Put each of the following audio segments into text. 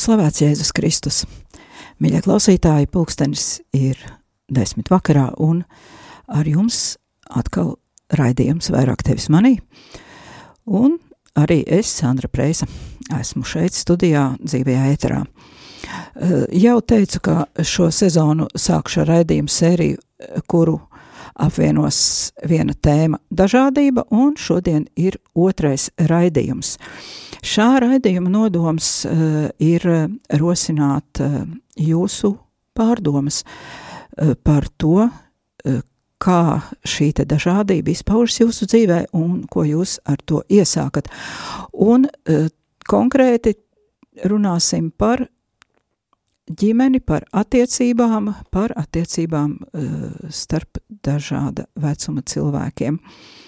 slavēts Jēzus Kristus. Mīļie klausītāji, pulkstenis ir desmit vakarā, un ar jums atkal raidījums vairāk tevis manī. Un arī es, Sandra Preisa, esmu šeit studijā dzīvajā ēterā. Eh, Jau teicu, ka šo sezonu sākšu ar raidījumu sēriju, kuru apvienos viena tēma - dažādība, un šodien ir otrais raidījums. Šā raidījuma nodoms uh, ir eh, rosināt uh, jūsu pārdomas uh, par to, uh, kā šī dažādība izpaužas jūsu dzīvē un ko jūs ar to iesākat. Un uh, konkrēti runāsim par ģimeni, par attiecībām, par attiecībām uh, starp dažāda vecuma cilvēkiem. Uh,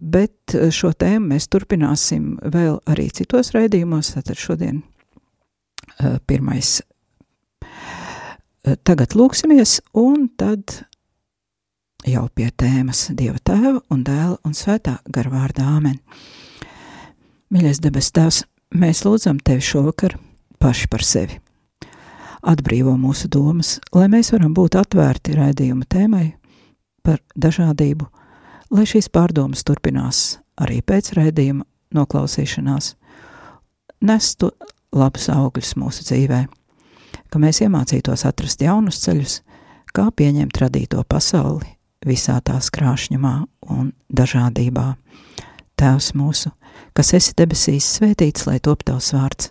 bet šo tēmu mēs turpināsim vēl arī citos raidījumos, tātad šodien pirmais. Tagad lūksimies, un tad jau pie tēmas Dieva tēva un dēla un svētā garvārdā āmen. Mīļais debes tēvs, mēs lūdzam tevi šovakar paši par sevi atbrīvo mūsu domas, lai mēs varam būt atvērti raidījuma tēmai par dažādību, lai šīs pārdomas turpinās arī pēc raidījuma noklausīšanās, nestu labus augļus mūsu dzīvē, ka mēs iemācītos atrast jaunus ceļus, kā pieņemt radīto pasauli visā tās krāšņumā un dažādībā. Tēvs mūsu, kas esi debesīs, svētīts, lai top tavs vārds,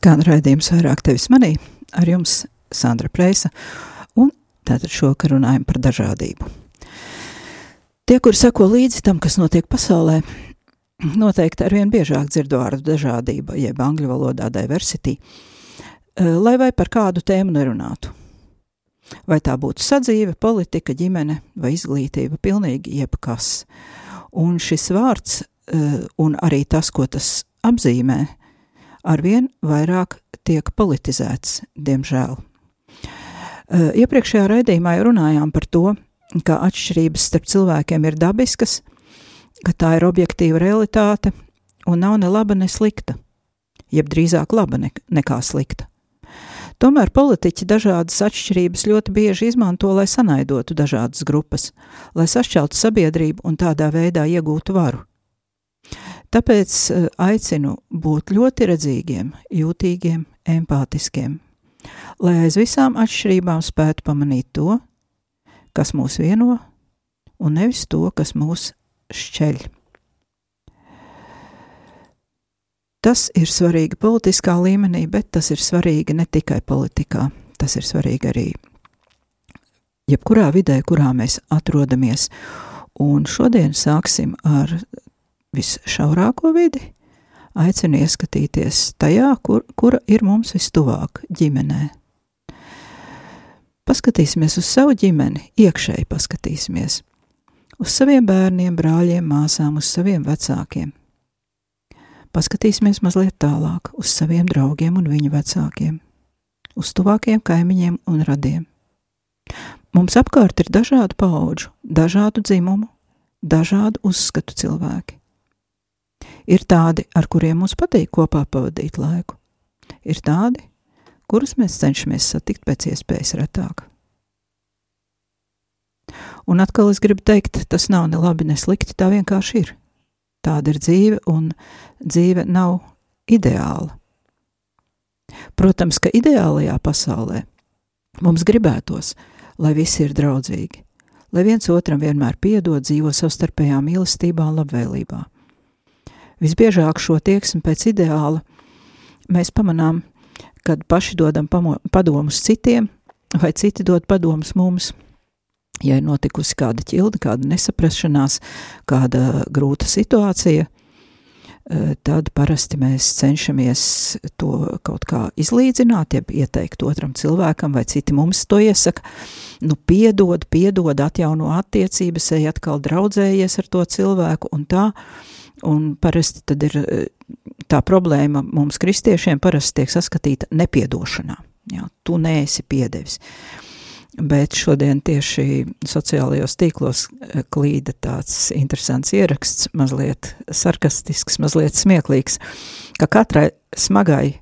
Skan raidījums vairāk tevis manī, ar jums Sandra Preisa, un tātad šokar runājam par dažādību. Tie, kur seko līdzi tam, kas notiek pasaulē, noteikti arvien biežāk dzird vārdu dažādība, jeb angļu valodā diversity, eh, lai vai par kādu tēmu nerunātu. Vai tā būtu sadzīve, politika, ģimene vai izglītība, pilnīgi jebkas. Un šis vārds eh, un arī tas, ko tas apzīmē, arvien vairāk tiek politizēts, diemžēl. Eh, iepriekšējā raidījumā jau runājām par to, ka atšķirības starp cilvēkiem ir dabiskas, ka tā ir objektīva realitāte un nav ne laba, ne slikta, jeb drīzāk laba ne, nekā slikta. Tomēr politiķi dažādas atšķirības ļoti bieži izmanto, lai sanaidotu dažādas grupas, lai sašķeltu sabiedrību un tādā veidā iegūtu varu. Tāpēc eh, aicinu būt ļoti redzīgiem, jūtīgiem, empātiskiem, lai aiz visām atšķirībām spētu pamanīt to, kas mūs vieno, un nevis to, kas mūs šķeļ. Tas ir svarīgi politiskā līmenī, bet tas ir svarīgi ne tikai politikā. Tas ir svarīgi arī jebkurā vidē, kurā mēs atrodamies. Un šodien sāksim ar visšaurāko vidi. Aicinu ieskatīties tajā, kur, kura ir mums vistuvāk - ģimenē. Paskatīsimies uz savu ģimeni, iekšēji paskatīsimies uz saviem bērniem, brāļiem, māsām, uz saviem vecākiem. Paskatīsimies mazliet tālāk uz saviem draugiem un viņu vecākiem, uz tuvākiem kaimiņiem un radiem. Mums apkārt ir dažādu pauģu, dažādu dzimumu, dažādu uzskatu cilvēki. Ir tādi, ar kuriem mums patīk kopā pavadīt laiku, ir tādi, kurus mēs cenšamies satikt pēc iespējas retāk. Un atkal es gribu teikt, tas nav ne labi, ne slikti, tā vienkārši ir. Tāda ir dzīve, un dzīve nav ideāla. Protams, ka ideālajā pasaulē mums gribētos, lai visi ir draudzīgi, lai viens otram vienmēr piedod, dzīvo savstarpējā mīlestībā un labvēlībā. Visbiežāk šo tieksmi pēc ideāla mēs pamanām, kad paši dodam padomus citiem, vai citi dod padomus mums – ja ir notikusi kāda ķilda, kāda nesaprašanās, kāda grūta situācija, eh, tad parasti mēs cenšamies to kaut kā izlīdzināt, jeb ieteikt otram cilvēkam, vai citi mums to iesaka. Nu, piedod, piedod, atjauno attiecības, ej atkal draudzējies ar to cilvēku un tā. Un parasti tad ir eh, tā problēma mums, kristiešiem, parasti tiek saskatīta nepiedošanā. Jā, tu neesi piedevis. Bet šodien tieši sociālajos tīklos eh, klīda tāds interesants ieraksts, mazliet sarkastisks, mazliet smieklīgs, ka katrai smagai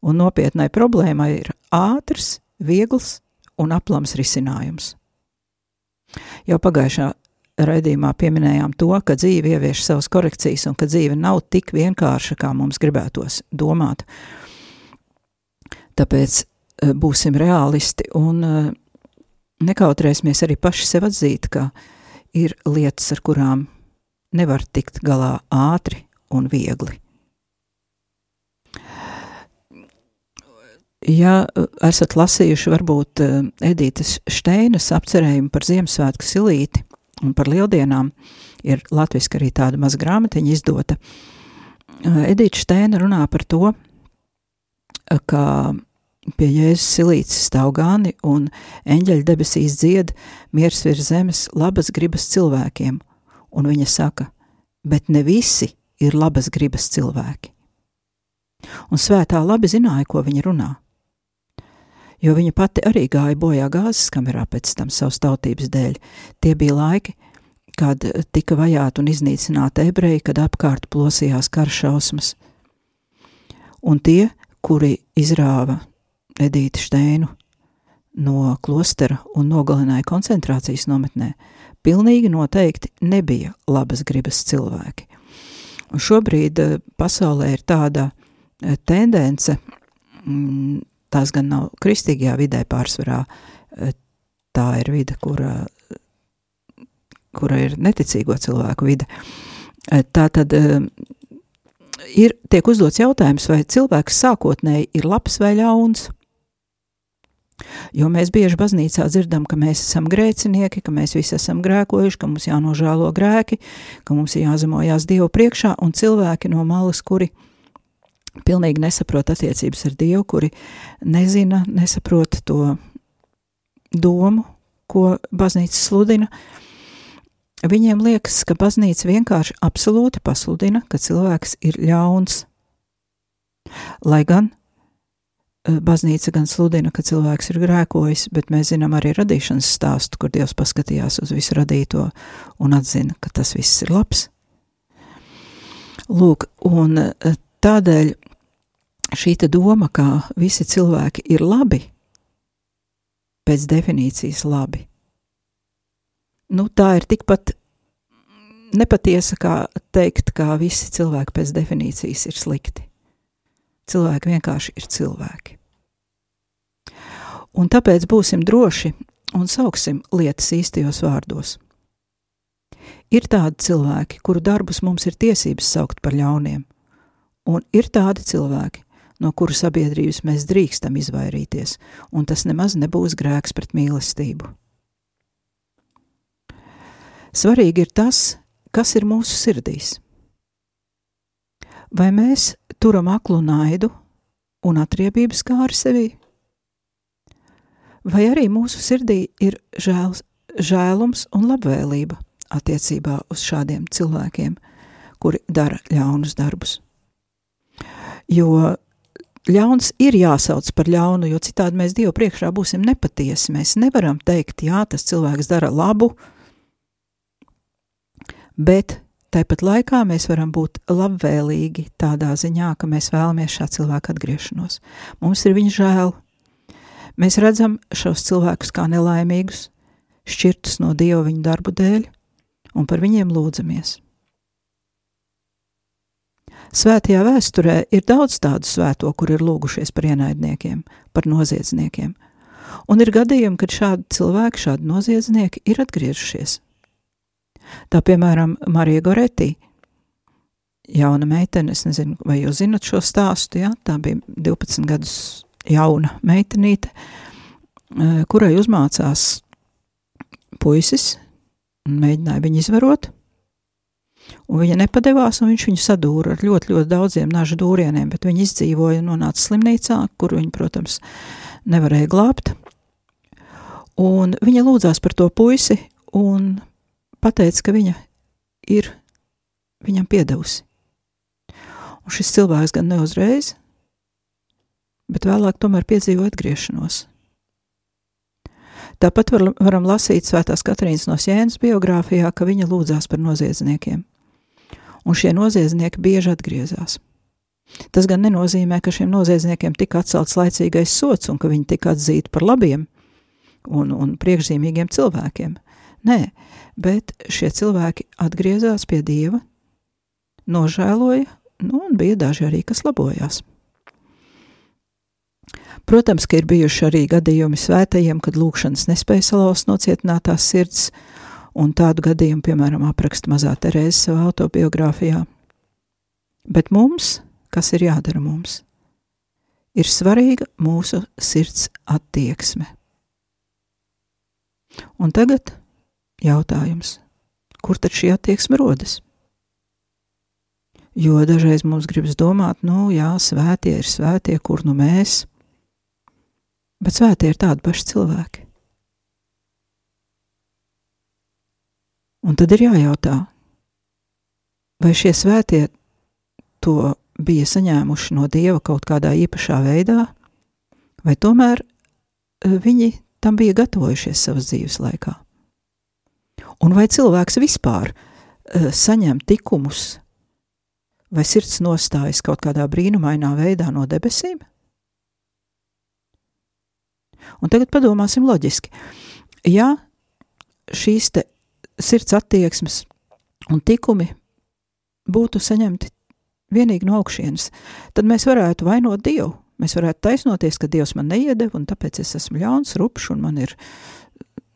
un nopietnai problēmai ir ātrs, viegls un aplams risinājums. Jau pagājušā raidījumā pieminējām to, ka dzīve ievieš savas korekcijas un ka dzīve nav tik vienkārša, kā mums gribētos domāt. Tāpēc eh, būsim realisti un eh, nekautrēsimies arī paši sev atzīt, ka ir lietas, ar kurām nevar tikt galā ātri un viegli. Ja esat lasījuši varbūt eh, Edītas Šteinas apcerējumu par Ziemassvētku silīti un par lieldienām, ir latviski arī tāda maza grāmatiņa izdota. Eh, Edīta Šteina runā par to, ka Pie Jēzus silītes stāv gani, un eņģeļa debesīs dzied, miers virs zemes, labas gribas cilvēkiem, un viņa saka, bet ne visi ir labas gribas cilvēki. Un svētā labi zināja, ko viņa runā, jo viņa pati arī gāja bojā gāzes kamerā pēc tam savas tautības dēļ. Tie bija laiki, kad tika vajāti un iznīcināti ebreji, kad apkārt plosījās karšausmas. Un tie, kuri izrāva Edīti Steinu no klostera un nogalināja koncentrācijas nometnē, pilnīgi noteikti nebija labas gribas cilvēki. Un šobrīd eh, pasaulē ir tāda eh, tendence, mm, tās gan nav kristīgajā vidē pārsvarā, eh, tā ir vide, kura, kura ir neticīgo cilvēku vide. Tā tad ir, tiek uzdots jautājums, vai cilvēks sākotnēji ir labs vai ļauns. Jo mēs bieži baznīcā dzirdam, ka mēs esam grēcinieki, ka mēs visi esam grēkojuši, ka mums jānožēlo grēki, ka mums ir jāzemojās Dievu priekšā, un cilvēki no malas, kuri pilnīgi nesaprot attiecības ar Dievu, kuri nezina, nesaprot to domu, ko baznīca sludina, viņiem liekas, ka baznīca vienkārši absolūti pasludina, ka cilvēks ir ļauns. Lai gan Eh, baznīca gan sludina, ka cilvēks ir grēkojis, bet mēs zinām arī radīšanas stāstu, kur Dievs paskatījās uz visu radīto un atzina, ka tas viss ir labs. Lūk, un eh, tādēļ šī doma, ka visi cilvēki ir labi, pēc definīcijas labi, nu, tā ir tikpat nepatiesa, kā teikt, ka visi cilvēki pēc definīcijas ir slikti. Cilvēki vienkārši ir cilvēki. Un tāpēc būsim droši un sauksim lietas īstajos vārdos. Ir tādi cilvēki, kuru darbus mums ir tiesības saukt par ļauniem, un ir tādi cilvēki, no kuru sabiedrības mēs drīkstam izvairīties, un tas nemaz nebūs grēks pret mīlestību. Svarīgi ir tas, kas ir mūsu sirdīs. Vai mēs turam aklu naidu un atriebības kāri sevī? Vai arī mūsu sirdī ir žēls, žēlums un labvēlība attiecībā uz šādiem cilvēkiem, kuri dara ļaunus darbus? Jo ļauns ir jāsauc par ļaunu, jo citādi mēs Dievu priekšā būsim nepatiesi. Mēs nevaram teikt, jā, tas cilvēks dara labu, bet Tāpat laikā mēs varam būt labvēlīgi tādā ziņā, ka mēs vēlamies šā cilvēka atgriešanos. Mums ir viņa žēl. Mēs redzam šos cilvēkus kā nelaimīgus, šķirtus no Dieva viņu darbu dēļ, un par viņiem lūdzamies. Svētajā vēsturē ir daudz tādu svēto, kur ir lūgušies par ienaidniekiem, par noziedzniekiem, un ir gadījumi, kad šādi cilvēki, šādi noziedznieki ir atgriežušies Tā piemēram, Marija Goretī, jauna meitene, es nezinu, vai jūs zinat šo stāstu, ja? tā bija 12 gadus jauna meitenīte, eh, kurai uzmācās puisis un mēģināja viņu izvarot, un viņa nepadevās, un viņš viņu sadūra ar ļoti, ļoti daudziem nažu dūrieniem, bet viņa izdzīvoja un nonāca slimnīcā, kur viņa, protams, nevarēja glābt. Un viņa lūdzās par to puisi, un pateica, ka viņa ir viņam piedevusi. Un šis cilvēks gan neuzreiz, bet vēlāk tomēr piedzīvo atgriešanos. Tāpat var, varam lasīt Svētās Katrīnas no Sienas biogrāfijā, ka viņa lūdzās par noziedzniekiem, un šie noziedznieki bieži atgriezās. Tas gan nenozīmē, ka šiem noziedzniekiem tika atcelts laicīgais sots un ka viņi tika atzīti par labiem un, un priekšzīmīgiem cilvēkiem. Nē, bet šie cilvēki atgriezās pie Dieva, nožēloja, nu, un bija daži arī, kas labojās. Protams, ka ir bijuši arī gadījumi svētajiem, kad lūkšanas nespēja salauzt nocietinātās sirds, un tādu gadījumu, piemēram, apraksta mazā Terēze savā autobiogrāfijā. Bet mums, kas ir jādara mums, ir svarīga mūsu sirds attieksme. Un tagad Jautājums, kur tad šī attieksme rodas? Jo dažreiz mums gribas domāt, nu, jā, svētie ir svētie, kur nu mēs, bet svētie ir tādi paši cilvēki. Un tad ir jājautā, vai šie svētie to bija saņēmuši no dieva kaut kādā īpašā veidā, vai tomēr eh, viņi tam bija gatavojušies savas dzīves laikā. Un vai cilvēks vispār uh, saņem tikumus, vai sirds nostājas kaut kādā brīnumainā veidā no debesīm? Un tagad padomāsim loģiski. Ja šīs te sirds attieksmes un tikumi būtu saņemti vienīgi no augšienes, tad mēs varētu vainot Dievu. Mēs varētu taisnoties, ka Dievs man neiedeva, un tāpēc es esmu ļauns, rupšs, un man ir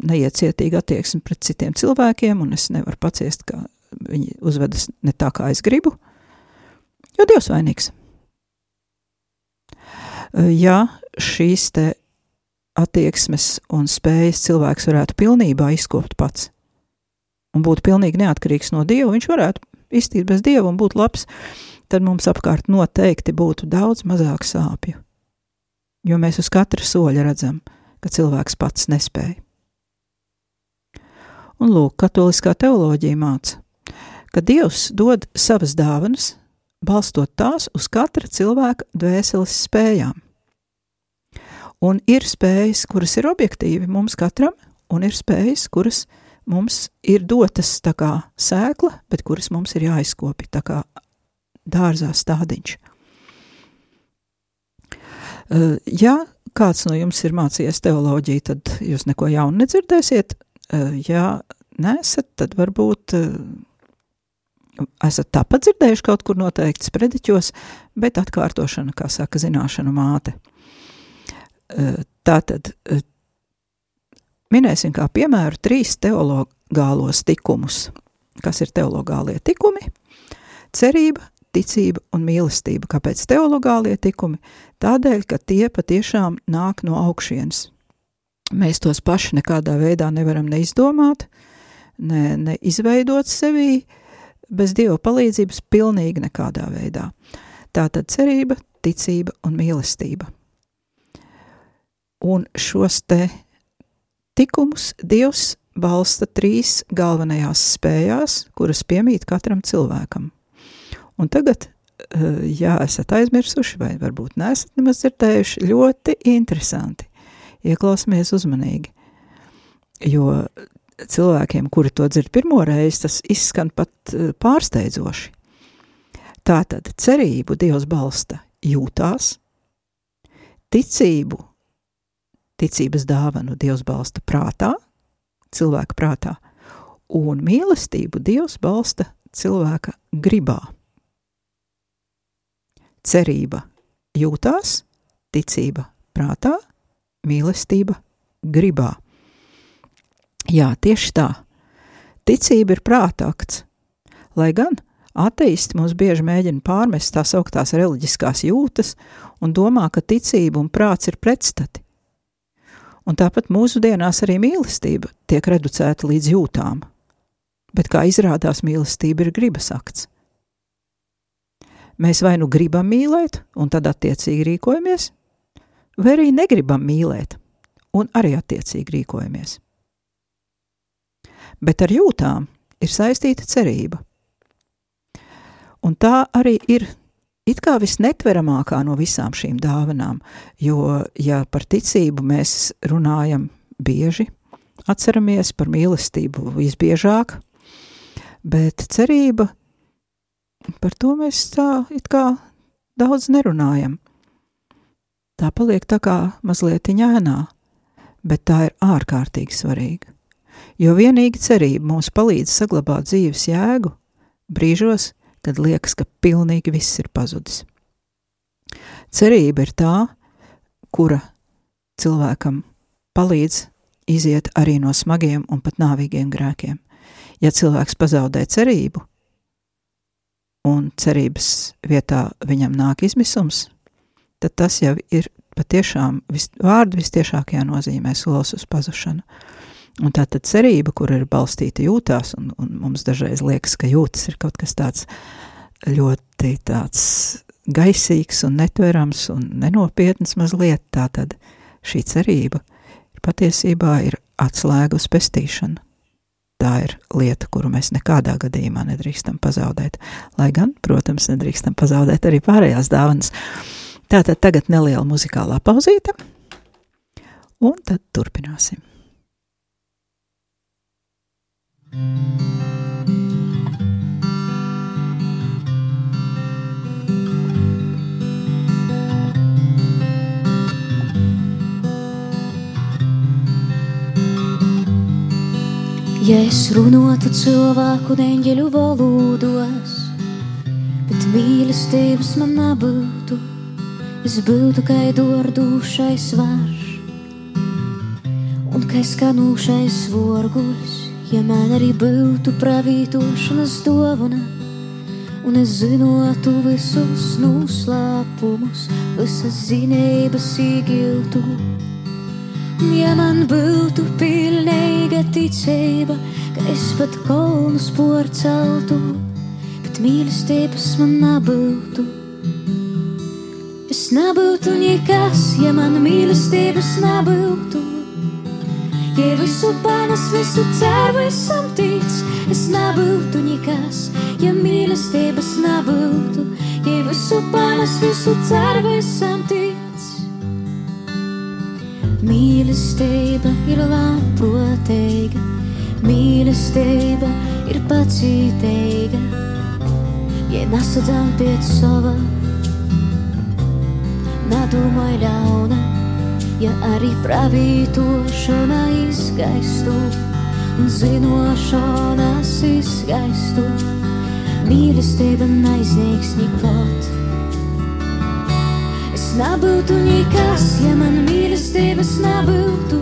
neiecietīga attieksme pret citiem cilvēkiem, un es nevaru paciest, ka viņi uzvedas ne tā, kā es gribu, jo Dievs vainīgs. Ja šīs te attieksmes un spējas cilvēks varētu pilnībā izkopt pats un būtu pilnīgi neatkarīgs no Dieva, viņš varētu iztikt bez Dieva un būt labs, tad mums apkārt noteikti būtu daudz mazāk sāpju. Jo mēs uz katra soļa redzam, ka cilvēks pats nespēja. Un lūk, katoliskā teoloģija māca, ka Dievs dod savas dāvanas, balstot tās uz katra cilvēka dvēseles spējām. Un ir spējas, kuras ir objektīvi mums katram, un ir spējas, kuras mums ir dotas tā kā sēkla, bet kuras mums ir jāizkopja tā kā dārzā stādiņš. Ja kāds no jums ir mācījies teoloģiju, tad jūs neko jaunu nedzirdēsiet. Ja nesat, tad varbūt esat tāpat dzirdējuši kaut kur noteikti sprediķos, bet atkārtošana, kā saka, zināšanu māte. Tātad minēsim kā piemēru trīs teologālos tikumus. Kas ir teologālie tikumi? Cerība, ticība un mīlestība. Kāpēc teologālie tikumi? Tādēļ, ka tie patiešām nāk no augšienes. Mēs tos paši nekādā veidā nevaram neizdomāt, ne, ne izveidot sevī, bez Dieva palīdzības pilnīgi nekādā veidā. Tā tad cerība, ticība un mīlestība. Un šos te tikumus Dievs balsta trīs galvenajās spējās, kuras piemīt katram cilvēkam. Un tagad, eh, ja esat aizmirsuši, vai varbūt neesat nemaz dzirdējuši, ļoti interesanti. Ieklausieties uzmanīgi, jo cilvēkiem, kuri to dzird pirmo reizi, tas izskan pat eh, pārsteidzoši. Tātad cerību Dievs balsta jūtās, ticību, ticības dāvanu Dievs balsta prātā, cilvēka prātā, un mīlestību Dievs balsta cilvēka gribā. Cerība jūtās, ticība prātā, mīlestība gribā. Jā, tieši tā. Ticība ir prātakts. Lai gan ateisti mums bieži mēģina pārmest tās augtās reliģiskās jūtas un domā, ka ticība un prāts ir pretstati. Un tāpat mūsdienās arī mīlestība tiek reducēta līdz jūtām, bet kā izrādās, mīlestība ir gribas akts. Mēs vai nu gribam mīlēt, un tad attiecīgi rīkojamies, vai arī negribam mīlēt, un arī attiecīgi rīkojamies bet ar jūtām ir saistīta cerība. Un tā arī ir it kā visnetveramākā no visām šīm dāvanām, jo, ja par ticību mēs runājam bieži, atceramies par mīlestību visbiežāk, bet cerība, par to mēs tā it kā daudz nerunājam. Tā paliek tā kā mazliet ņēnā, bet tā ir ārkārtīgi svarīga jo vienīgi cerība mums palīdz saglabāt dzīves jēgu brīžos, kad liekas, ka pilnīgi viss ir pazudis. Cerība ir tā, kura cilvēkam palīdz iziet arī no smagiem un pat nāvīgiem grēkiem. Ja cilvēks pazaudē cerību, un cerības vietā viņam nāk izmisums, tad tas jau ir patiešām vis, vārdu vistiešākajā nozīmē solis uz pazušanu. Un tā tad cerība, kur ir balstīta jūtās, un, un mums dažreiz liekas, ka jūtas ir kaut kas tāds ļoti tāds gaisīgs un netverams un nenopietns mazliet, tā tad šī cerība ir patiesībā ir atslēga uz pestīšanu. Tā ir lieta, kuru mēs nekādā gadījumā nedrīkstam pazaudēt, lai gan, protams, nedrīkstam pazaudēt arī pārējās dāvanas. Tātad tagad neliela muzikālā pauzīte, un tad turpināsim. Ja es runātu cilvēku neņģeļu valodos, bet mīlestības man nebūtu, es būtu kā dārdušais varš un kā skanūšais vorguļs ja man arī būtu pravītošanas dāvana, un es zinātu visus noslēpumus, visas zinības iegiltu, man būtu pilnīga ticība, ka es pat kolnus porceltu, bet mīlestības man nebūtu. Es nebūtu nekas, ja man mīlestības nebūtu. Ja visu panes, visu ceru, visam tic, es nebūtu nekas, ja mīlestības nebūtu. Ja visu panes, visu ceru, visam tic. Mīlestība ir labprātīga, mīlestība ir pacietīga. Ja nesadzām pēc sava, nedomāj ļauna, ja arī pravītošana izgaistu zinošanas izgaistu. Mīlestība neizniegs nekot. Es nebūtu nekas, ja man mīlestības nebūtu.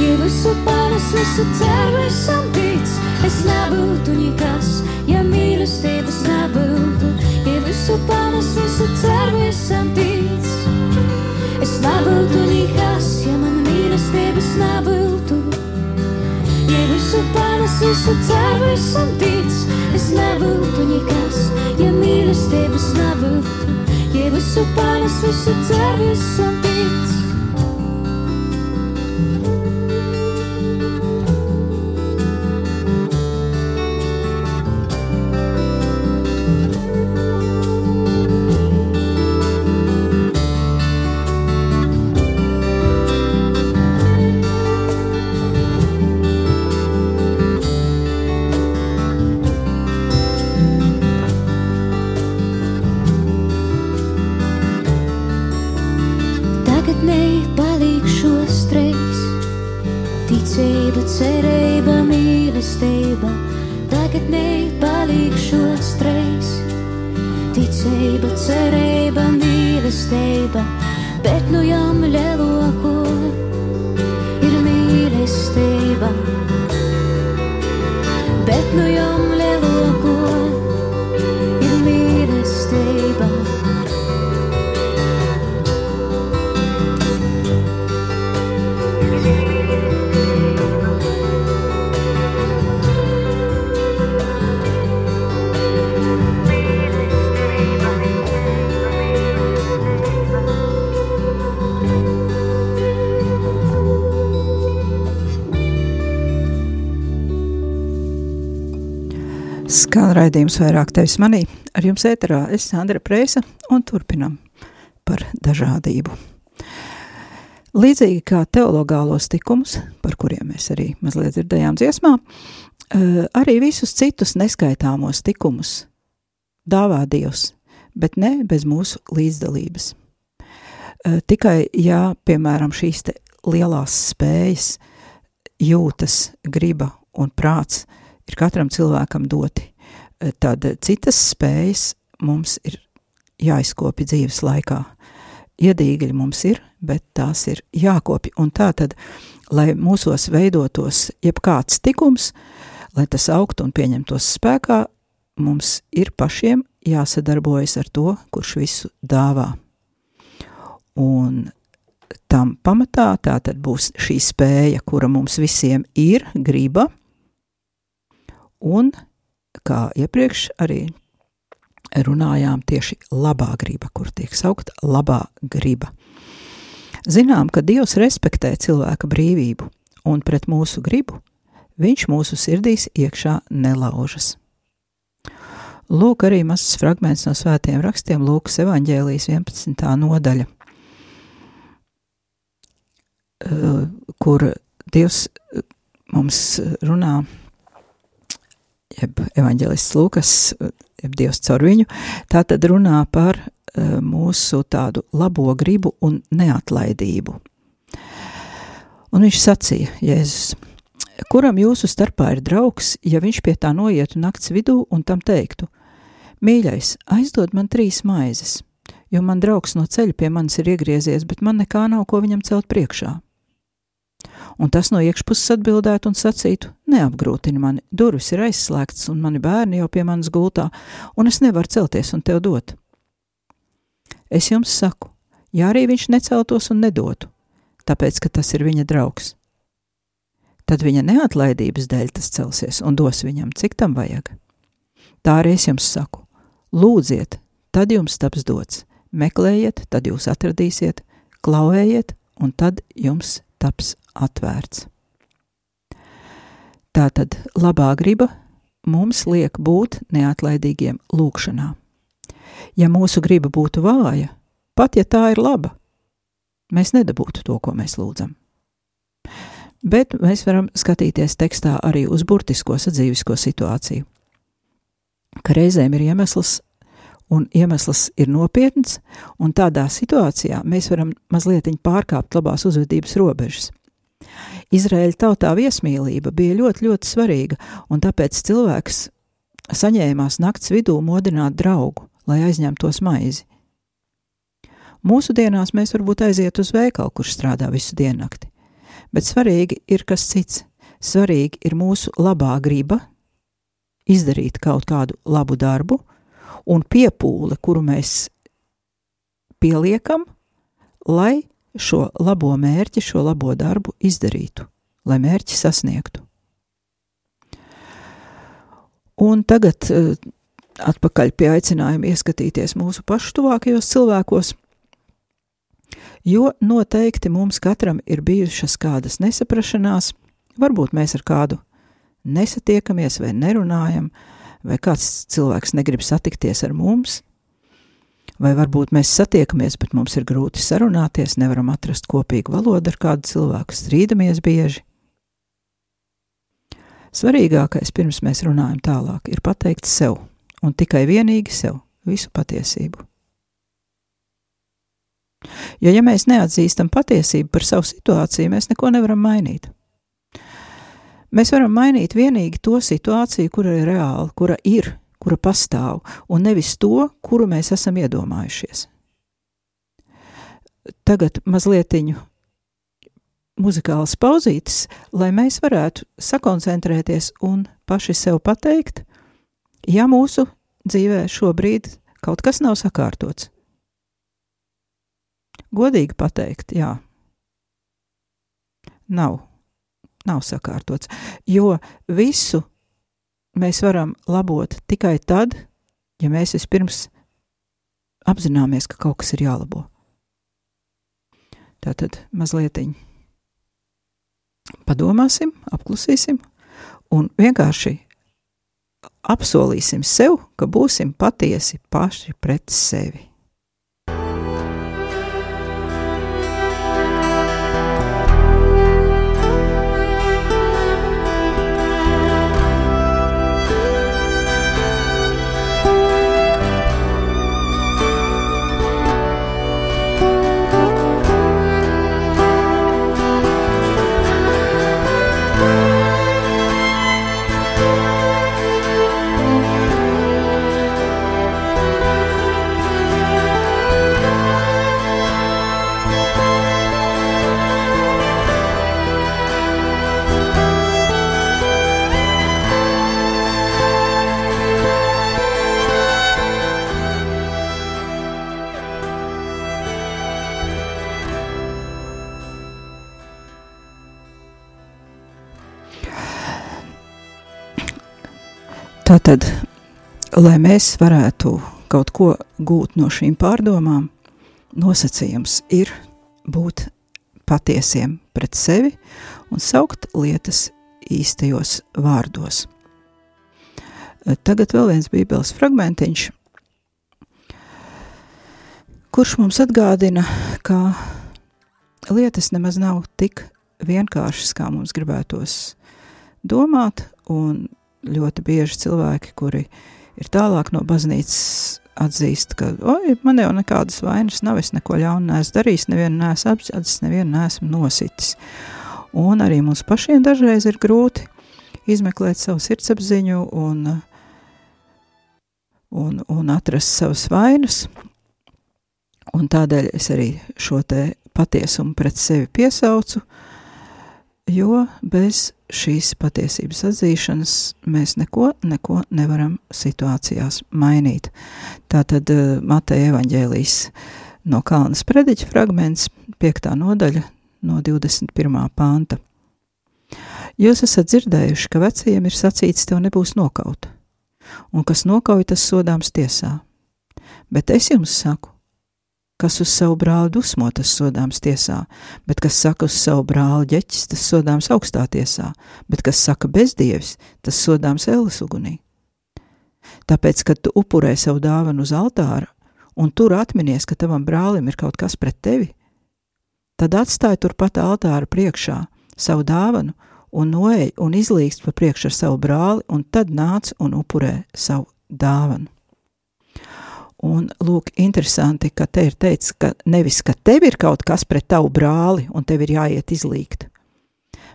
Ja visu panes, visu ceru, esam tic, es nebūtu nekas, ja mīlestības nebūtu. Ja visu panes, visu ceru, esam tic. Es nebūtu nekas, ja man mīlestības nebūtu. Ja visu panes, visu ceru, esam tic, es nebūtu nekas, ja mīlestības nebūtu. Ja visu panes, visu ceru, esam tic. Mīlestība. Bet nu jām lielāko Skan raidījums vairāk tevis manī. Ar jums ēterā es Sandra Prēsa un turpinam par dažādību. Līdzīgi kā teologālos tikumus, par kuriem mēs arī mazliet dzirdējām dziesmā, eh, arī visus citus neskaitāmos tikumus dāvā Dievs, bet ne bez mūsu līdzdalības. Eh, Tikai, ja, piemēram, šīs lielās spējas, jūtas, griba un prāts ir katram cilvēkam doti, tad citas spējas mums ir jāizkopja dzīves laikā. Iedīgļi mums ir, bet tās ir jākopja. Un tā tad, lai mūsos veidotos jebkāds tikums, lai tas augtu un pieņemtos spēkā, mums ir pašiem jāsadarbojas ar to, kurš visu dāvā. Un tam pamatā tā tad būs šī spēja, kura mums visiem ir, griba, un, kā iepriekš arī runājām, tieši labā griba, kur tiek saukta labā griba. Zinām, ka Dievs respektē cilvēka brīvību, un pret mūsu gribu viņš mūsu sirdīs iekšā nelaužas. Lūk, arī mazs fragments no svētiem rakstiem, Lūkas evanģēlijas 11. nodaļa, eh, kur Dievs eh, mums runā, jeb evanģēlists Lūkas, eh, jeb Dievs caur viņu, tā tad runā par uh, mūsu tādu labo gribu un neatlaidību. Un viņš sacīja, Jēzus, kuram jūsu starpā ir draugs, ja viņš pie tā noietu nakts vidū un tam teiktu, mīļais, aizdod man trīs maizes, jo man draugs no ceļa pie manis ir iegriezies, bet man nekā nav, ko viņam celt priekšā. Un tas no iekšpuses atbildētu un sacītu: Neapgrūtini mani, durvis ir aizslēgtas, un mani bērni jau pie manis gultā, un es nevaru celties un tev dot. Es jums saku, ja arī viņš neceltos un nedotu, tāpēc, ka tas ir viņa draugs. Tad viņa neatlaidības dēļ tas celsies un dos viņam, cik tam vajag. Tā arī es jums saku: lūdziet, tad jums taps dots, meklējiet, tad jūs atradīsiet, klauvējiet, un tad jums taps atvērts. Tātad labā griba mums liek būt neatlaidīgiem lūgšanā. Ja mūsu griba būtu vāja, pat ja tā ir laba, mēs nedabūtu to, ko mēs lūdzam. Bet mēs varam skatīties tekstā arī uz burtisko sadzīvisko situāciju, ka reizēm ir iemesls, un iemesls ir nopietns, un tādā situācijā mēs varam mazliet pārkāpt labās uzvedības robežas. Izraēļa tautā viesmīlība bija ļoti, ļoti svarīga, un tāpēc cilvēks saņēmās nakts vidū modināt draugu, lai aizņemtos maizi. Mūsu dienās mēs varbūt aiziet uz veikalu, kurš strādā visu diennakti, bet svarīgi ir kas cits. Svarīgi ir mūsu labā griba izdarīt kaut kādu labu darbu, un piepūle, kuru mēs pieliekam, lai šo labo mērķi, šo labo darbu izdarītu, lai mērķi sasniegtu. Un tagad uh, atpakaļ pie aicinājuma ieskatīties mūsu pašu tuvākajos cilvēkos, jo noteikti mums katram ir bijušas kādas nesaprašanās, varbūt mēs ar kādu nesatiekamies vai nerunājam, vai kāds cilvēks negrib satikties ar mums, vai varbūt mēs satiekamies, bet mums ir grūti sarunāties, nevaram atrast kopīgu valodu ar kādu cilvēku, strīdamies bieži. Svarīgākais, pirms mēs runājam tālāk, ir pateikt sev, un tikai vienīgi sev, visu patiesību. Jo, ja mēs neatzīstam patiesību par savu situāciju, mēs neko nevaram mainīt. Mēs varam mainīt tikai to situāciju, kura ir reāla, kura ir, kura pastāv, un nevis to, kuru mēs esam iedomājušies. Tagad mazliet muzikāls pauzītes, lai mēs varētu sakoncentrēties un paši sev pateikt, ja mūsu dzīvē šobrīd kaut kas nav sakārtots. Godīgi pateikt, jā, nav, nav sakārtots, jo visu mēs varam labot tikai tad, ja mēs vispirms apzināmies, ka kaut kas ir jālabo. Tātad mazliet padomāsim, apklusīsim un vienkārši apsolīsim sev, ka būsim patiesi paši pret sevi. Lai mēs varētu kaut ko gūt no šīm pārdomām, nosacījums ir būt patiesiem pret sevi un saukt lietas īstajos vārdos. Tagad vēl viens bībeles fragmentiņš, kurš mums atgādina, ka lietas nemaz nav tik vienkāršas, kā mums gribētos domāt, un ļoti bieži cilvēki, kuri ir tālāk no baznīcas, atzīst, ka, oi, man jau nekādas vainas nav, es neko ļaunu neesmu darījis, nevienu neesmu apzināts, nevienu neesmu nositis. Un arī mums pašiem dažreiz ir grūti izmeklēt savu sirdsapziņu un, un, un atrast savas vainas, un tādēļ es arī šo te patiesumu pret sevi piesaucu, jo bez šīs patiesības atzīšanas mēs neko, neko nevaram situācijās mainīt. Tātad uh, Mateja evaņģēlijas no Kalnas prediķa fragments, piektā nodaļa, no 21. panta. Jūs esat dzirdējuši, ka vecajiem ir sacīts, tev nebūs nokauta, un kas nokauj, tas sodāms tiesā. Bet es jums saku, kas uz savu brāli dusmo, tas sodāms tiesā, bet kas saka uz savu brāli ģeķis, tas sodāms augstā tiesā, bet kas saka bezdievis, tas sodāms ēlas ugunī. Tāpēc, kad tu upurē savu dāvanu uz altāra, un tur atminies, ka tavam brālim ir kaut kas pret tevi, tad atstāj turpat altāra priekšā savu dāvanu un noej un izlīgst pa priekšu ar savu brāli, un tad nāc un upurē savu dāvanu. Un, lūk, interesanti, ka te ir teikts, ka nevis, ka tev ir kaut kas pret tavu brāli, un tev ir jāiet izlīgt,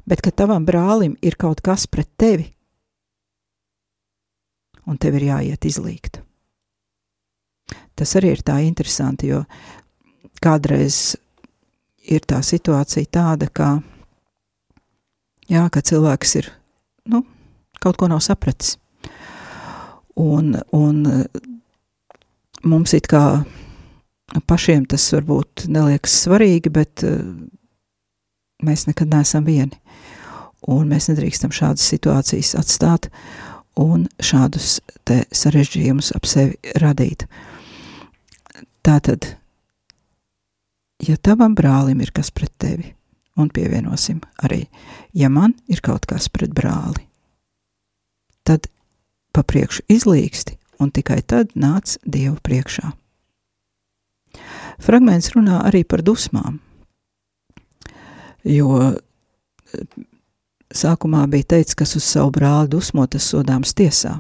bet ka tavam brālim ir kaut kas pret tevi, un tev ir jāiet izlīgt. Tas arī ir tā interesanti, jo kādreiz ir tā situācija tāda, ka jā, ka cilvēks ir, nu, kaut ko nav sapratis. Un, un mums it kā pašiem tas varbūt neliekas svarīgi, bet uh, mēs nekad neesam vieni. Un mēs nedrīkstam šādas situācijas atstāt un šādus sarežģījumus ap sevi radīt. Tātad, ja tavam brālim ir kas pret tevi, un pievienosim arī, ja man ir kaut kas pret brāli, tad pa priekšu izlīgsti, un tikai tad nāc Dievu priekšā. Fragments runā arī par dusmām, jo sākumā bija teikts, kas uz savu brāli dusmo, tas sodāms tiesā.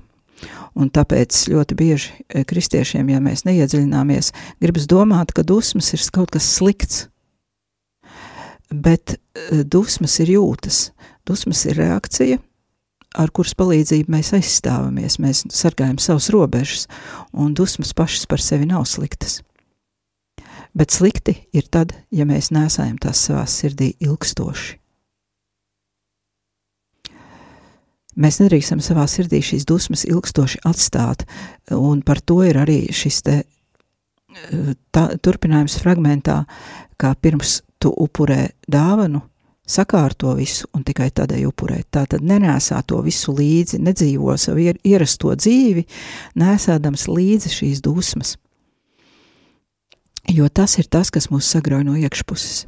Un tāpēc ļoti bieži kristiešiem, ja mēs neiedziļināmies, gribas domāt, ka dusmas ir kaut kas slikts, bet eh, dusmas ir jūtas. Dusmas ir reakcija, ar kuras palīdzību mēs aizstāvamies, mēs sargājam savus robežas, un dusmas pašas par sevi nav sliktas. Bet slikti ir tad, ja mēs nesājam tās savā sirdī ilgstoši. Mēs nedrīkstam savā sirdī šīs dusmas ilgstoši atstāt, un par to ir arī šis te eh, tā, turpinājums fragmentā, kā pirms tu upurē dāvanu, sakārto visu un tikai tādēļ upurē. Tā tad nenēsā to visu līdzi, nedzīvo savu ierasto dzīvi, nesādams līdzi šīs dusmas. Jo tas ir tas, kas mūs sagrauj no iekšpuses,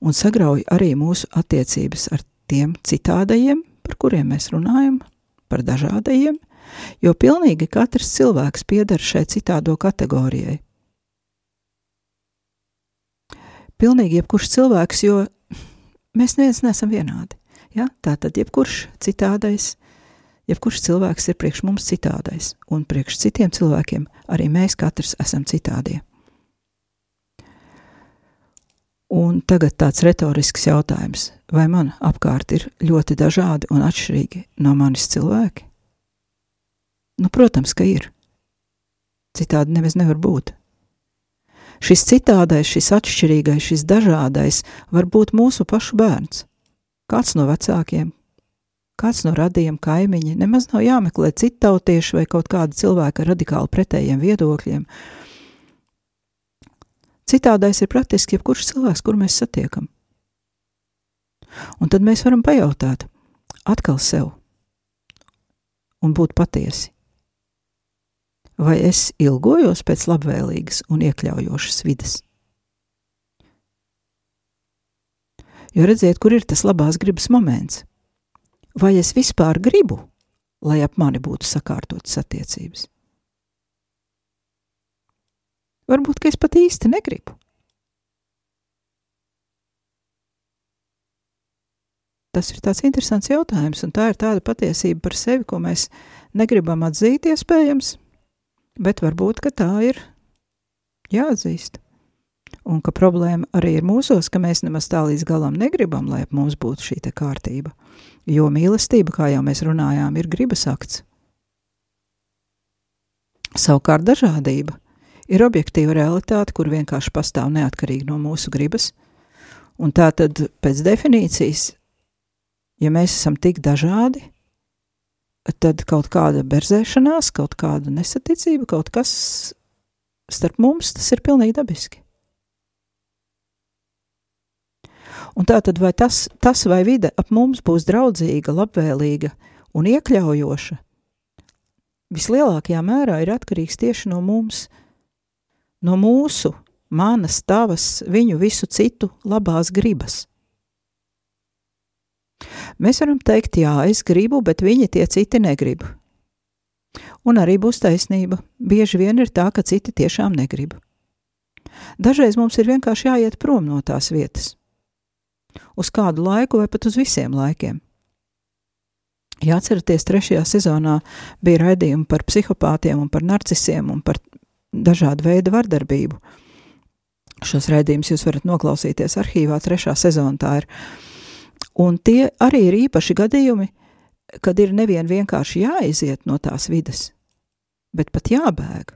un sagrauj arī mūsu attiecības ar tiem citādajiem, par kuriem mēs runājam, par dažādajiem, jo pilnīgi katrs cilvēks pieder šai citādo kategorijai. pilnīgi jebkurš cilvēks, jo mēs neviens neesam vienādi. Ja? Tā tad jebkurš citādais, jebkurš cilvēks ir priekš mums citādais, un priekš citiem cilvēkiem arī mēs katrs esam citādie. Un tagad tāds retorisks jautājums, vai man apkārt ir ļoti dažādi un atšķirīgi no manis cilvēki? Nu, protams, ka ir. Citādi nevis nevar būt. Šis citādais, šis atšķirīgais, šis dažādais var būt mūsu pašu bērns. Kāds no vecākiem, kāds no radījiem kaimiņi, nemaz nav jāmeklē citautieši vai kaut kāda cilvēka ar radikāli pretējiem viedokļiem. Citādais ir praktiski jebkurš cilvēks, kur mēs satiekam. Un tad mēs varam pajautāt atkal sev un būt patiesi vai es ilgojos pēc labvēlīgas un iekļaujošas vidas? Jo redziet, kur ir tas labās gribas moments? Vai es vispār gribu, lai ap mani būtu sakārtotas attiecības? Varbūt, ka es pat īsti negribu. Tas ir tāds interesants jautājums, un tā ir tāda patiesība par sevi, ko mēs negribam atzīt, iespējams, bet varbūt tā ir jāatzīst. Un ka problēma arī ir mūsos, ka mēs nemaz tā līdz galam negribam, lai mums būtu šī kārtība. Jo mīlestība, kā jau mēs runājām, ir gribas akts. Savukārt dažādība ir objektīva realitāte, kur vienkārši pastāv neatkarīgi no mūsu gribas. Un tā tad pēc definīcijas, ja mēs esam tik dažādi, tad kaut kāda berzēšanās, kaut kāda nesaticība, kaut kas starp mums, tas ir pilnīgi dabiski. Un tā tad vai tas, tas vai vide ap mums būs draudzīga, labvēlīga un iekļaujoša, vislielākajā mērā ir atkarīgs tieši no mums, no mūsu, manas, tavas, viņu visu citu labās gribas. Mēs varam teikt, jā, es gribu, bet viņi tie citi negrib. Un arī būs taisnība. Bieži vien ir tā, ka citi tiešām negrib. Dažreiz mums ir vienkārši jāiet prom no tās vietas. Uz kādu laiku vai pat uz visiem laikiem. Ja atceraties, trešajā sezonā bija raidījumi par psihopātiem un par narcisiem un par dažādu veidu vardarbību. Šos raidījumus jūs varat noklausīties arhīvā, trešā sezona tā ir. Un tie arī ir īpaši gadījumi, kad ir nevien vienkārši jāiziet no tās vidas, bet pat jābēg.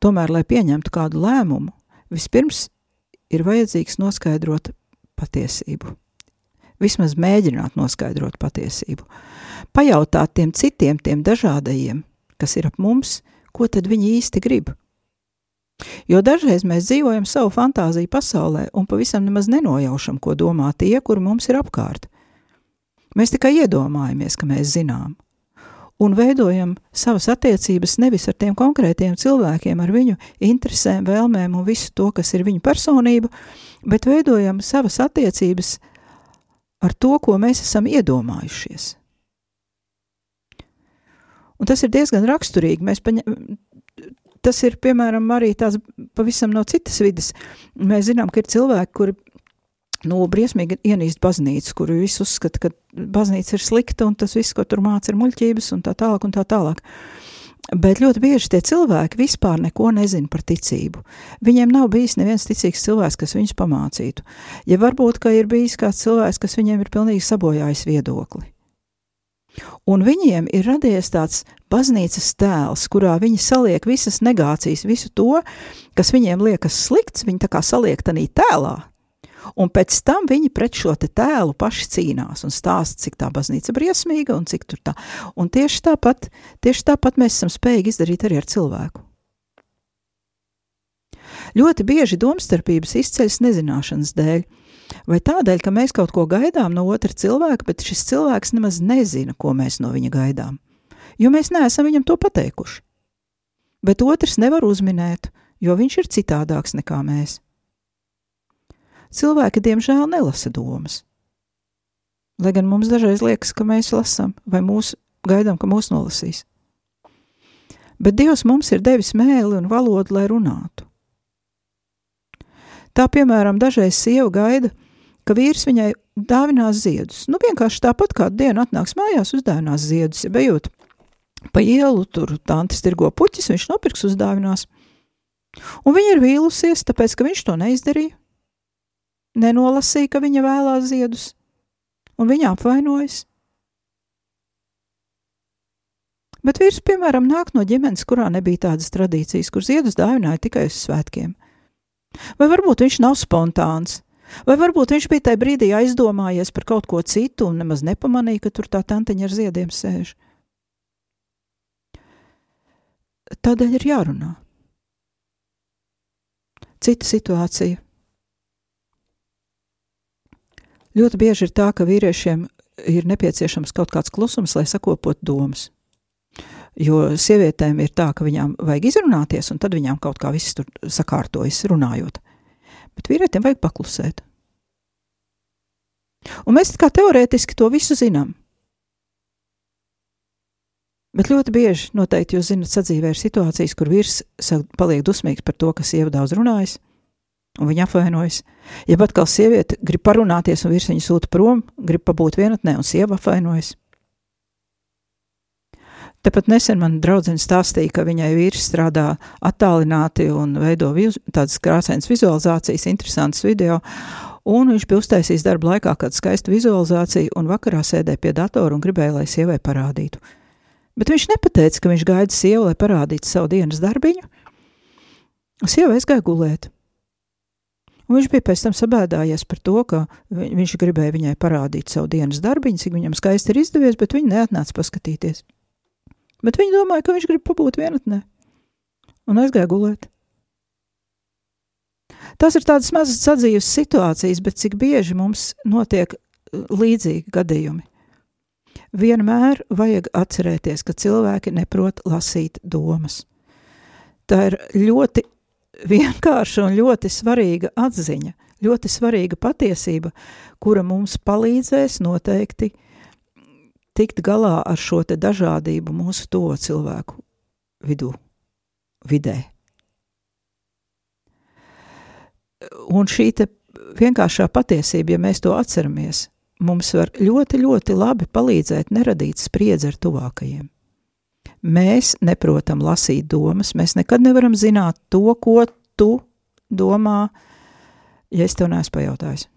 Tomēr, lai pieņemtu kādu lēmumu, vispirms ir vajadzīgs noskaidrot patiesību. Vismaz mēģināt noskaidrot patiesību. Pajautāt tiem citiem, tiem dažādajiem, kas ir ap mums, ko tad viņi īsti grib. Jo dažreiz mēs dzīvojam savu fantāziju pasaulē un pavisam nemaz nenojaušam, ko domā tie, kuri mums ir apkārt. Mēs tikai iedomājamies, ka mēs zinām, un veidojam savas attiecības nevis ar tiem konkrētiem cilvēkiem, ar viņu interesēm, vēlmēm un visu to, kas ir viņu personība, bet veidojam savas attiecības ar to, ko mēs esam iedomājušies. Un tas ir diezgan raksturīgi. Mēs paņem, tas ir, piemēram, arī tās pavisam no citas vidas. Mēs zinām, ka ir cilvēki, kuri nu, briesmīgi ienīst baznīcu, kuru visi uzskata, ka baznīca ir slikta un tas viss, ko tur māca, ir muļķības un tā tālāk un tā tālāk. Bet ļoti bieži tie cilvēki vispār neko nezina par ticību. Viņiem nav bijis neviens ticīgs cilvēks, kas viņus pamācītu. Ja varbūt, ka ir bijis kāds cilvēks, kas viņiem ir pilnīgi sabojājis viedokli. Un viņiem ir radies tāds baznīcas tēls, kurā viņi saliek visas negācijas, visu to, kas viņiem liekas slikts, viņi tā kā saliek tanī tēlā, Un pēc tam viņi pret šo tēlu paši cīnās un stāsta, cik tā baznīca briesmīga un cik tur tā. Un tieši tāpat, tieši tāpat mēs esam spējīgi izdarīt arī ar cilvēku. Ļoti bieži domstarpības izceļas nezināšanas dēļ, vai tādēļ, ka mēs kaut ko gaidām no otra cilvēka, bet šis cilvēks nemaz nezina, ko mēs no viņa gaidām, jo mēs neesam viņam to pateikuši. Bet otrs nevar uzminēt, jo viņš ir citādāks nekā mēs cilvēki diemžēl nelasa domas. Lai gan mums dažreiz liekas, ka mēs lasām, vai mūs gaidām, ka mūs nolasīs. Bet Dievs mums ir devis mēli un valodu, lai runātu. Tā, piemēram, dažreiz sieva gaida, ka vīrs viņai dāvinās ziedus. Nu, vienkārši tāpat kā diena atnāks mājās, uzdāvinās ziedus, ja bejot pa ielu, tur tantes tirgo puķis, viņš nopirks uzdāvinās. Un viņa ir vīlusies, tāpēc, ka viņš to neizdarīja nenolasīja, ka viņa vēlās ziedus, un viņa apvainojas. Bet vīrs, piemēram, nāk no ģimenes, kurā nebija tādas tradīcijas, kur ziedus dāvināja tikai uz svētkiem. Vai varbūt viņš nav spontāns, vai varbūt viņš bija tajā brīdī aizdomājies par kaut ko citu un nemaz nepamanīja, ka tur tā tanteņa ar ziediem sēž. Tādēļ ir jārunā. Cita situācija Ļoti bieži ir tā, ka vīriešiem ir nepieciešams kaut kāds klusums, lai sakopotu domas. Jo sievietēm ir tā, ka viņām vajag izrunāties, un tad viņām kaut kā viss tur sakārtojas runājot. Bet vīrietiem vajag paklusēt. Un mēs kā teorētiski to visu zinām. Bet ļoti bieži, noteikti jūs zinat, sadzīvē ir situācijas, kur vīrs paliek dusmīgs par to, ka sieva daudz runājas, un viņa apvainojas. Ja atkal sieviete grib parunāties, un vīrs viņu sūta prom, grib pabūt vienatnē, un sieva apvainojas. Tepat nesen man draudzene stāstīja, ka viņai vīrs strādā attālināti un veido viz, tādas krāsainas vizualizācijas, interesantas video, un viņš bija uztaisījis darba laikā kādu skaistu vizualizāciju, un vakarā sēdēja pie datora un gribēja, lai sievai parādītu. Bet viņš nepateica, ka viņš gaida sievu, lai parādītu savu dienas darbiņu. Sieva aizgāja gulēt. Un viņš bija pēc tam sabēdājies par to, ka viņš gribēja viņai parādīt savu dienas darbiņu, cik viņam skaisti ir izdevies, bet viņa neatnāca paskatīties. Bet viņa domāja, ka viņš grib pabūt vienatnē un aizgāja gulēt. Tas ir tādas mazas sadzīves situācijas, bet cik bieži mums notiek uh, līdzīgi gadījumi. Vienmēr vajag atcerēties, ka cilvēki neprot lasīt domas. Tā ir ļoti vienkārša un ļoti svarīga atziņa, ļoti svarīga patiesība, kura mums palīdzēs noteikti tikt galā ar šo dažādību mūsu to cilvēku vidū, vidē. Un šī vienkāršā patiesība, ja mēs to atceramies, mums var ļoti, ļoti labi palīdzēt neradīt spriedzi ar tuvākajiem. Mēs neprotam lasīt domas, mēs nekad nevaram zināt to, ko tu domā, ja es tev neesmu pajautājis.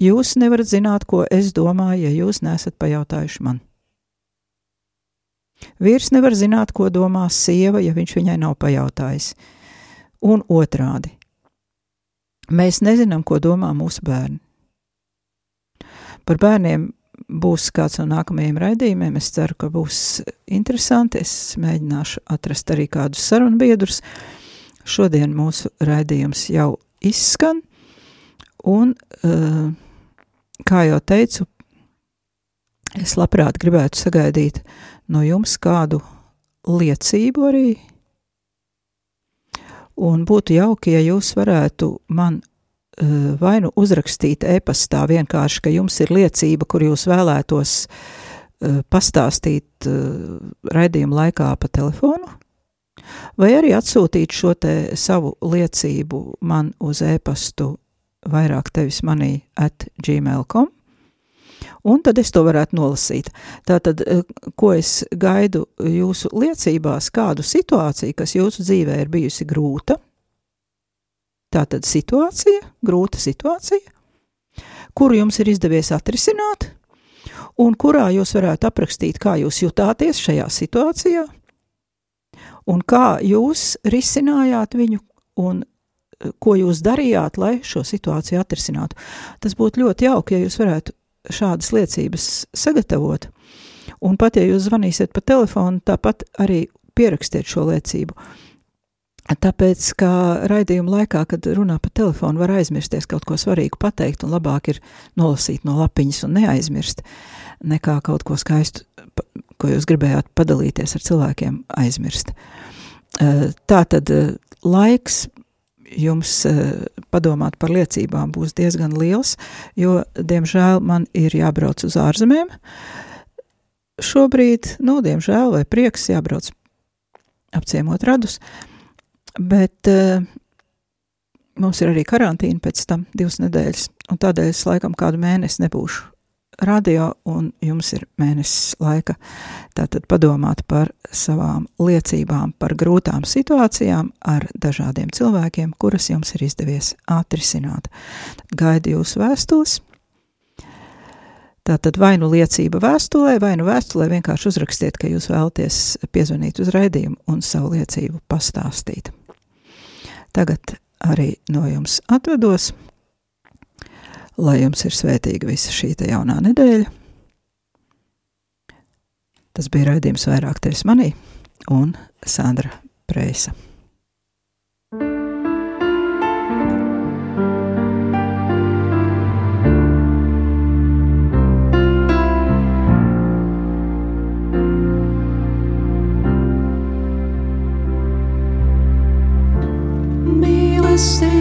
Jūs nevarat zināt, ko es domāju, ja jūs nesat pajautājuši man. Vīrs nevar zināt, ko domā sieva, ja viņš viņai nav pajautājis un otrādi. Mēs nezinām, ko domā mūsu bērni. Par bērniem būs kāds no nākamajiem raidījumiem. Es ceru, ka būs interesanti. Es mēģināšu atrast arī kādus sarunbiedrus. Šodien mūsu raidījums jau izskan, un, uh, kā jau teicu, es labprāt gribētu sagaidīt no jums kādu liecību arī. Un būtu jauki, ja jūs varētu man uh, vai nu uzrakstīt e-pastā vienkārši, ka jums ir liecība, kur jūs vēlētos uh, pastāstīt raidījuma laikā pa telefonu, vai arī atsūtīt šo te savu liecību man uz e-pastu vairāk tevis manī at gmail.com un tad es to varētu nolasīt. Tātad, eh, ko es gaidu jūsu liecībās, kādu situāciju, kas jūsu dzīvē ir bijusi grūta, tātad situācija, grūta situācija, kuru jums ir izdevies atrisināt, un kurā jūs varētu aprakstīt, kā jūs jutāties šajā situācijā, un kā jūs risinājāt viņu, un ko jūs darījāt, lai šo situāciju atrisinātu. Tas būtu ļoti jauki, ja jūs varētu šādas liecības sagatavot. Un pat, ja jūs zvanīsiet pa telefonu, tāpat arī pierakstiet šo liecību. Tāpēc, kā raidījuma laikā, kad runā pa telefonu, var aizmirsties kaut ko svarīgu pateikt, un labāk ir nolasīt no lapiņas un neaizmirst, nekā kaut ko skaistu, ko jūs gribējāt padalīties ar cilvēkiem, aizmirst. Tā tad laiks jums eh, padomāt par liecībām būs diezgan liels, jo, diemžēl, man ir jābrauc uz ārzemēm. Šobrīd, nu, diemžēl, vai prieks jābrauc apciemot radus, bet uh, mums ir arī karantīna pēc tam divas nedēļas, un tādēļ es laikam kādu mēnesi nebūšu radio, un jums ir mēnesis laika tātad padomāt par savām liecībām, par grūtām situācijām ar dažādiem cilvēkiem, kuras jums ir izdevies atrisināt. Gaidu jūsu vēstules. Tātad vai nu liecība vēstulē, vai nu vēstulē vienkārši uzrakstiet, ka jūs vēlaties piezvanīt uz raidījumu un savu liecību pastāstīt. Tagad arī no jums atvedos lai jums ir svētīga visa šī jaunā nedēļa. Tas bija raidījums vairāk tevis manī un Sandra Preisa. Mīlestības